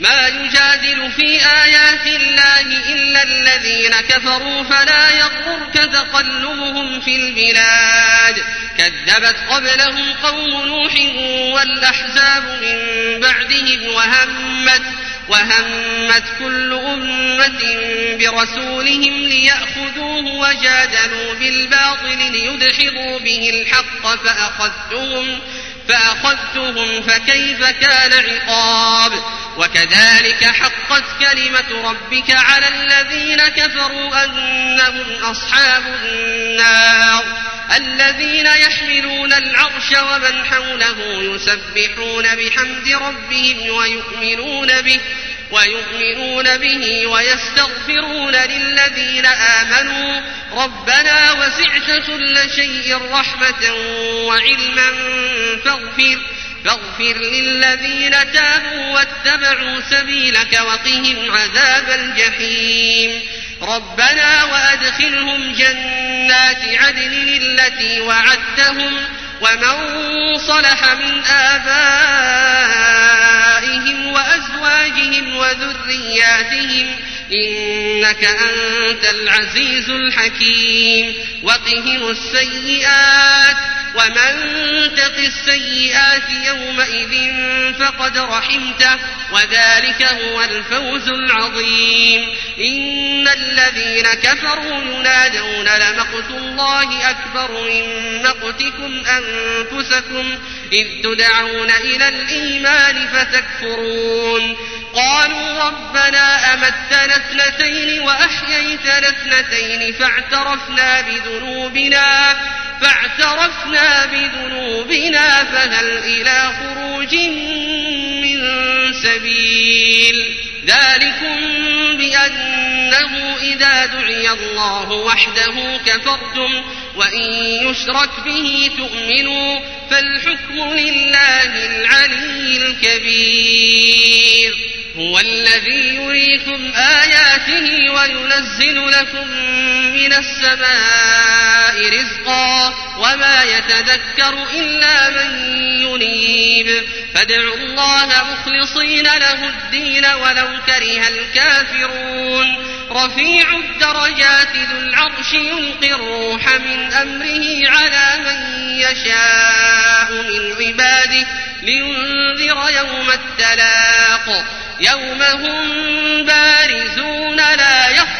ما يجادل في آيات الله إلا الذين كفروا فلا يغرك تقلبهم في البلاد. كذبت قبلهم قوم نوح والأحزاب من بعدهم وهمت وهمت كل أمة برسولهم ليأخذوه وجادلوا بالباطل ليدحضوا به الحق فأخذتهم فأخذتهم فكيف كان عقاب؟ وكذلك حقت كلمة ربك على الذين كفروا أنهم أصحاب النار. الذين يحملون العرش ومن حوله يسبحون بحمد ربهم ويؤمنون به ويؤمنون به ويستغفرون للذين آمنوا. ربنا وسعت كل شيء رحمة وعلما فاغفر. فاغفر للذين تابوا واتبعوا سبيلك وقهم عذاب الجحيم. ربنا وأدخلهم جنات عدن التي وعدتهم ومن صلح من آبائهم وأزواجهم وذرياتهم إنك أنت العزيز الحكيم. وقهم السيئات ومن تق السيئات يومئذ فقد رحمته وذلك هو الفوز العظيم إن الذين كفروا ينادون لمقت الله أكبر من مقتكم أنفسكم إذ تدعون إلى الإيمان فتكفرون قالوا ربنا أمتنا اثنتين وأحييتنا اثنتين فاعترفنا بذنوبنا فاعترفنا بذنوبنا فهل إلى خروج من سبيل؟ ذلكم بأنه إذا دعي الله وحده كفرتم وإن يشرك به تؤمنوا فالحكم لله العلي الكبير. هو الذي يريكم آياته وينزل لكم من السماء رزقا وما يتذكر إلا من ينيب. فادعوا الله مخلصين له الدين ولو كره الكافرون. رفيع الدرجات ذو العرش يلقي الروح من أمره على من يشاء من عباده لينذر يوم التلاق. يوم هم بارزون لا يخفى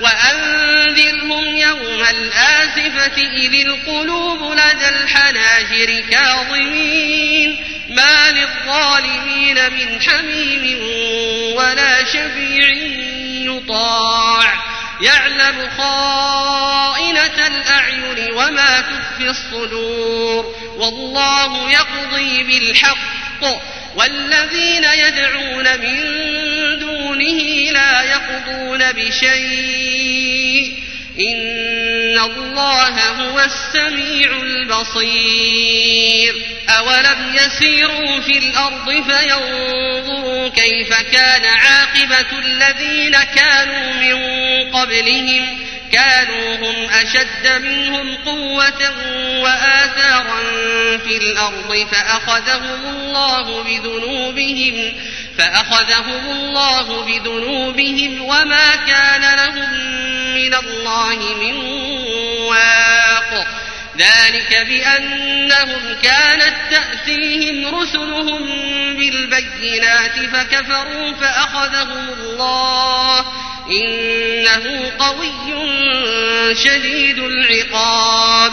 وأنذرهم يوم الآسفة إذ القلوب لدى الحناجر كاظمين. ما للظالمين من حميم ولا شفيع يطاع. يعلم خائنة الأعين وما تخفي الصدور. والله يقضي بالحق. والذين يدعون من دونه لا يقضون بشيء. إن الله هو السميع البصير. أولم يسيروا في الأرض فينظروا كيف كان عاقبة الذين كانوا من قبلهم. كانوا هم أشد منهم قوة وآثارا في الأرض فأخذهم الله بذنوبهم. فأخذهم الله بذنوبهم وما كان لهم من الله من واق. ذلك بأنهم كانت تأتيهم رسلهم بالبينات فكفروا فأخذهم الله. إنه قوي شديد العقاب.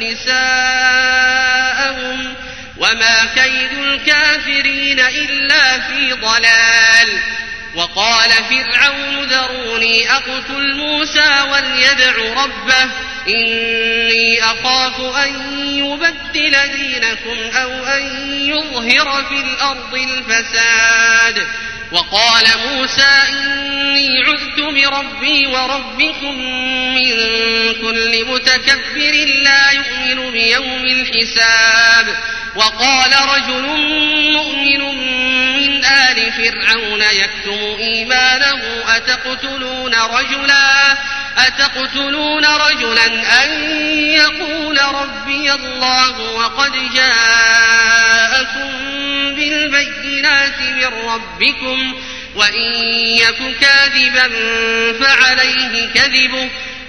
نساءهم وما كيد الكافرين إلا في ضلال. وقال فرعون ذروني أقتل موسى وليدع ربه إني أخاف أن يبدل دينكم أو أن يظهر في الأرض الفساد. وقال موسى إني عذت بربي وربكم من كل متكبر لا يؤمن بيوم الحساب. وقال رجل مؤمن من آل فرعون يكتم إيمانه أتقتلون رجلا؟ أتقتلون رجلا أن يقول ربي الله وقد جاءكم بالبينات من ربكم وإن يك كاذبا فعليه كذبه.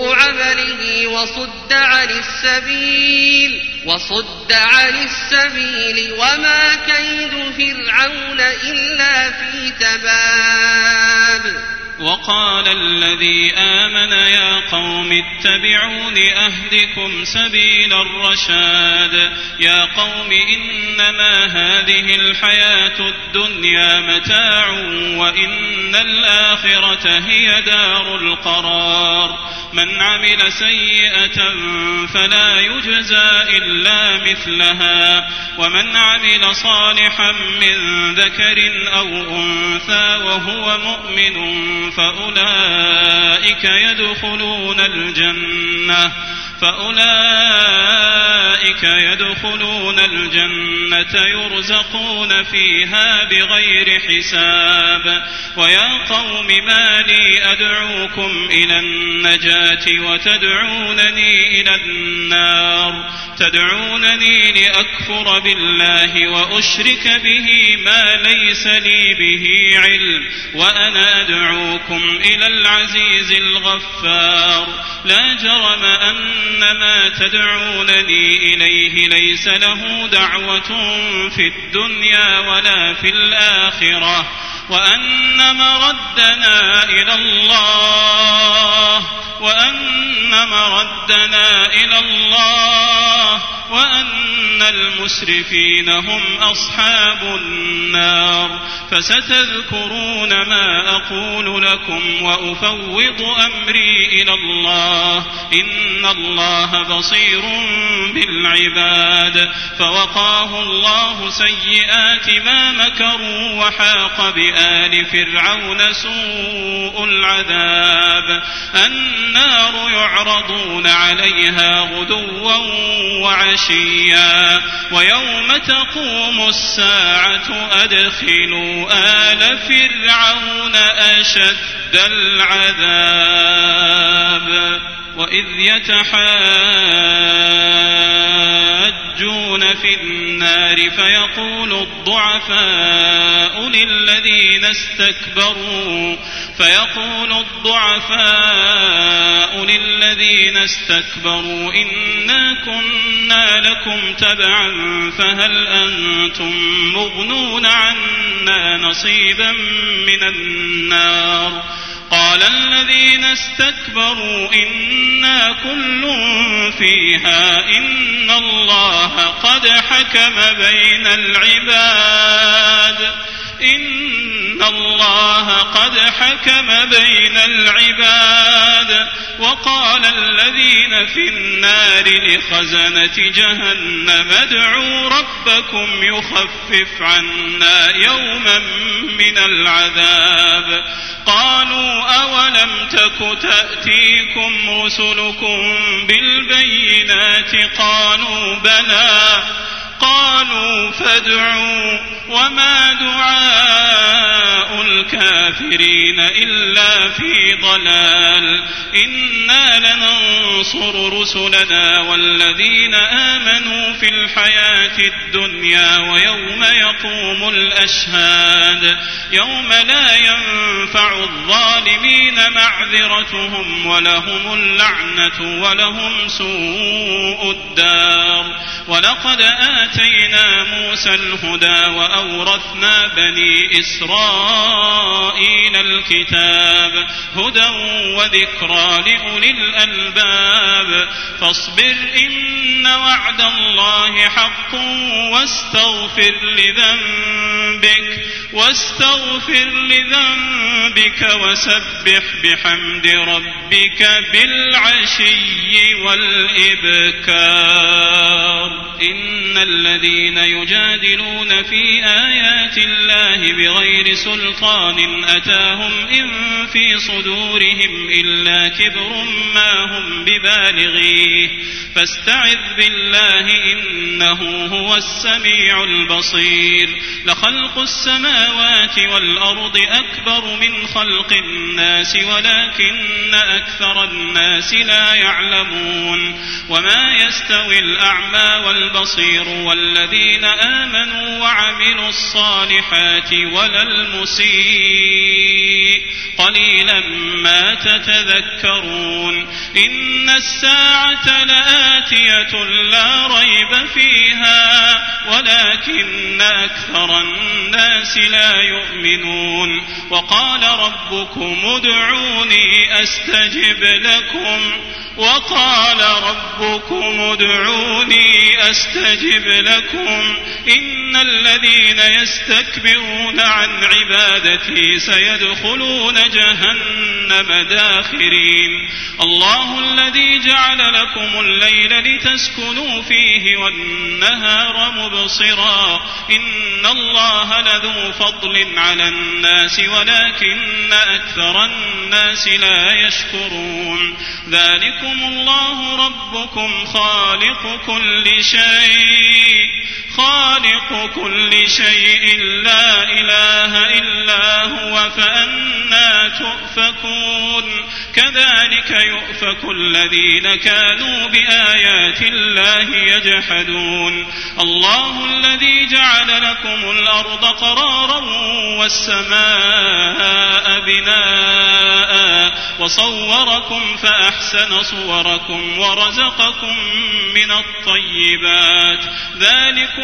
عمله وصد عن السبيل وصد عن السبيل وما كيد فرعون إلا في تباب وقال الذي آمن يا قوم اتبعون أهدكم سبيل الرشاد. يا قوم إنما هذه الحياة الدنيا متاع وإن الآخرة هي دار القرار. من عمل سيئة فلا يجزى إلا مثلها. ومن عمل صالحا من ذكر أو أنثى وهو مؤمن فأولئك يدخلون الجنة. فأولئك يدخلون الجنة يرزقون فيها بغير حساب. ويا قوم ما لي أدعوكم إلى النجاة وتدعونني إلى النار. تدعونني لأكفر بالله وأشرك به ما ليس لي به علم. وأنا أدعوكم إلى العزيز الغفار. لا جرم أن ما تدعونني إليه ليس له دعوة في الدنيا ولا في الآخرة وأن مردنا إلى الله وأن مردنا إلى الله وأن المسرفين هم أصحاب النار فستذكرون ما أقول لكم وأفوض أمري إلى الله إن الله بصير بالعباد فوقاه الله سيئات ما مكروا وحاق بآل فرعون سوء العذاب النار يعرضون عليها غدوا وعشيا ويوم تقوم الساعة أدخلوا آل فرعون أشد العذاب وإذ يتحاجون في النار فيقول الضعفاء للذين استكبروا فيقول الضعفاء للذين استكبروا إنا كنا لكم تبعا فهل أنتم مغنون عنا نصيبا من النار قال الذين استكبروا إنا كل فيها إن الله قد حكم بين العباد إن الله قد حكم بين العباد وقال الذين في النار لخزنة جهنم ادعوا ربكم يخفف عنا يوما من العذاب. قالوا أولم تك تأتيكم رسلكم بالبينات؟ قالوا بلى. قالوا فادعوا وما دعاء الكافرين إلا في ضلال إنا لننصر رسلنا والذين آمنوا في الحياة الدنيا ويوم يقوم الأشهاد يوم لا ينفع الظالمين معذرتهم ولهم اللعنة ولهم سوء الدار ولقد آتينا موسى الهدى وأورثنا بني إسرائيل الكتاب هدى وذكرى لأولي الألباب فاصبر إن وعد الله حق واستغفر لذنبك واستغفر لذنبك. وسبح بحمد ربك بالعشي والإبكار. إن الذين يجادلون في آيات الله بغير سلطان أتاهم إن في صدورهم إلا كبر ما هم ببالغيه. فاستعذ بالله إنه هو السميع البصير. لخلق السماوات والأرض أكبر من خلق الناس ولكن أكثر الناس لا يعلمون وما يستوي الأعمى والبصير والذين آمنوا وعملوا الصالحات ولا المسيء. قليلا ما تتذكرون. إن الساعة لآتية لا ريب فيها ولكن أكثر الناس لا يؤمنون. وقال ربكم ادعوني أستجب لكم. وقال ربكم ادعوني أستجب لكم إن الذين يستكبرون عن عبادتي سيدخلون جهنم داخرين. الله الذي جعل لكم الليل لتسكنوا فيه والنهار مبصرا. إن الله لذو فضل على الناس ولكن أكثر الناس لا يشكرون. ذلكم الله ربكم خالق كل شيء. خالق كل شيء لا إله إلا هو فأنا تؤفكون. كذلك يؤفك الذين كانوا بآيات الله يجحدون. الله الذي جعل لكم الأرض قرارا والسماء بناء وصوركم فأحسن صوركم ورزقكم من الطيبات. ذلكم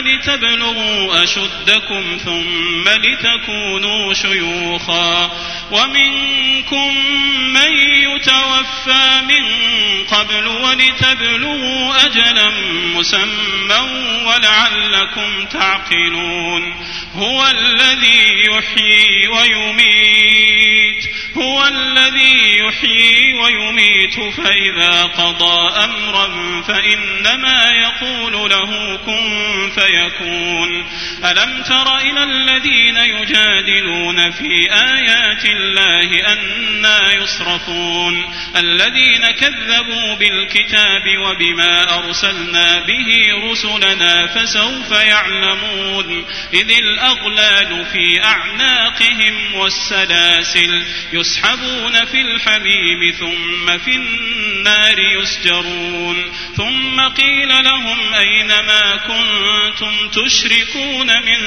لتبلغوا أشدكم ثم لتكونوا شيوخا. ومنكم من يتوفى من قبل ولتبلغوا أجلا مسمى ولعلكم تعقلون. هو الذي يحيي ويميت. هو الذي يحيي ويميت فإذا قضى أمرا فإنما يقول له كن فيكون ألم تر إلى الذين يجادلون في آيات الله أنا يصرفون؟ الذين كذبوا بالكتاب وبما أرسلنا به رسلنا فسوف يعلمون. إذ الأغلال في أعناقهم والسلاسل يسحبون في الحميم ثم في النار يسجرون. ثم قيل لهم أين ما كنتم؟ تشركون من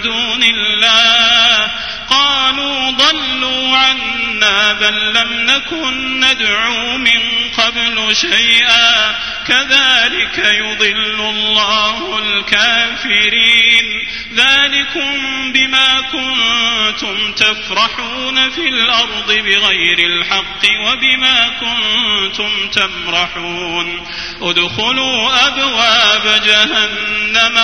دون الله. قالوا ضلوا عنا بل لم نكن ندعو من قبل شيئا. كذلك يضل الله الكافرين. ذلكم بما كنتم تفرحون في الأرض بغير الحق وبما كنتم تمرحون. ادخلوا أبواب جهنم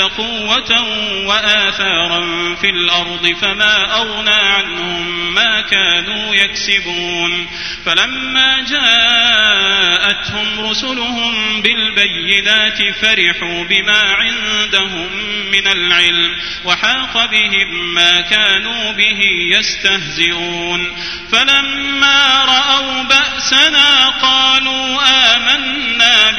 قوة وآثارا في الأرض فما أغنى عنهم ما كانوا يكسبون. فلما جاءتهم رسلهم بالبينات فرحوا بما عندهم من العلم وحاق بهم ما كانوا به يستهزئون. فلما رأوا بأسنا قالوا آمنا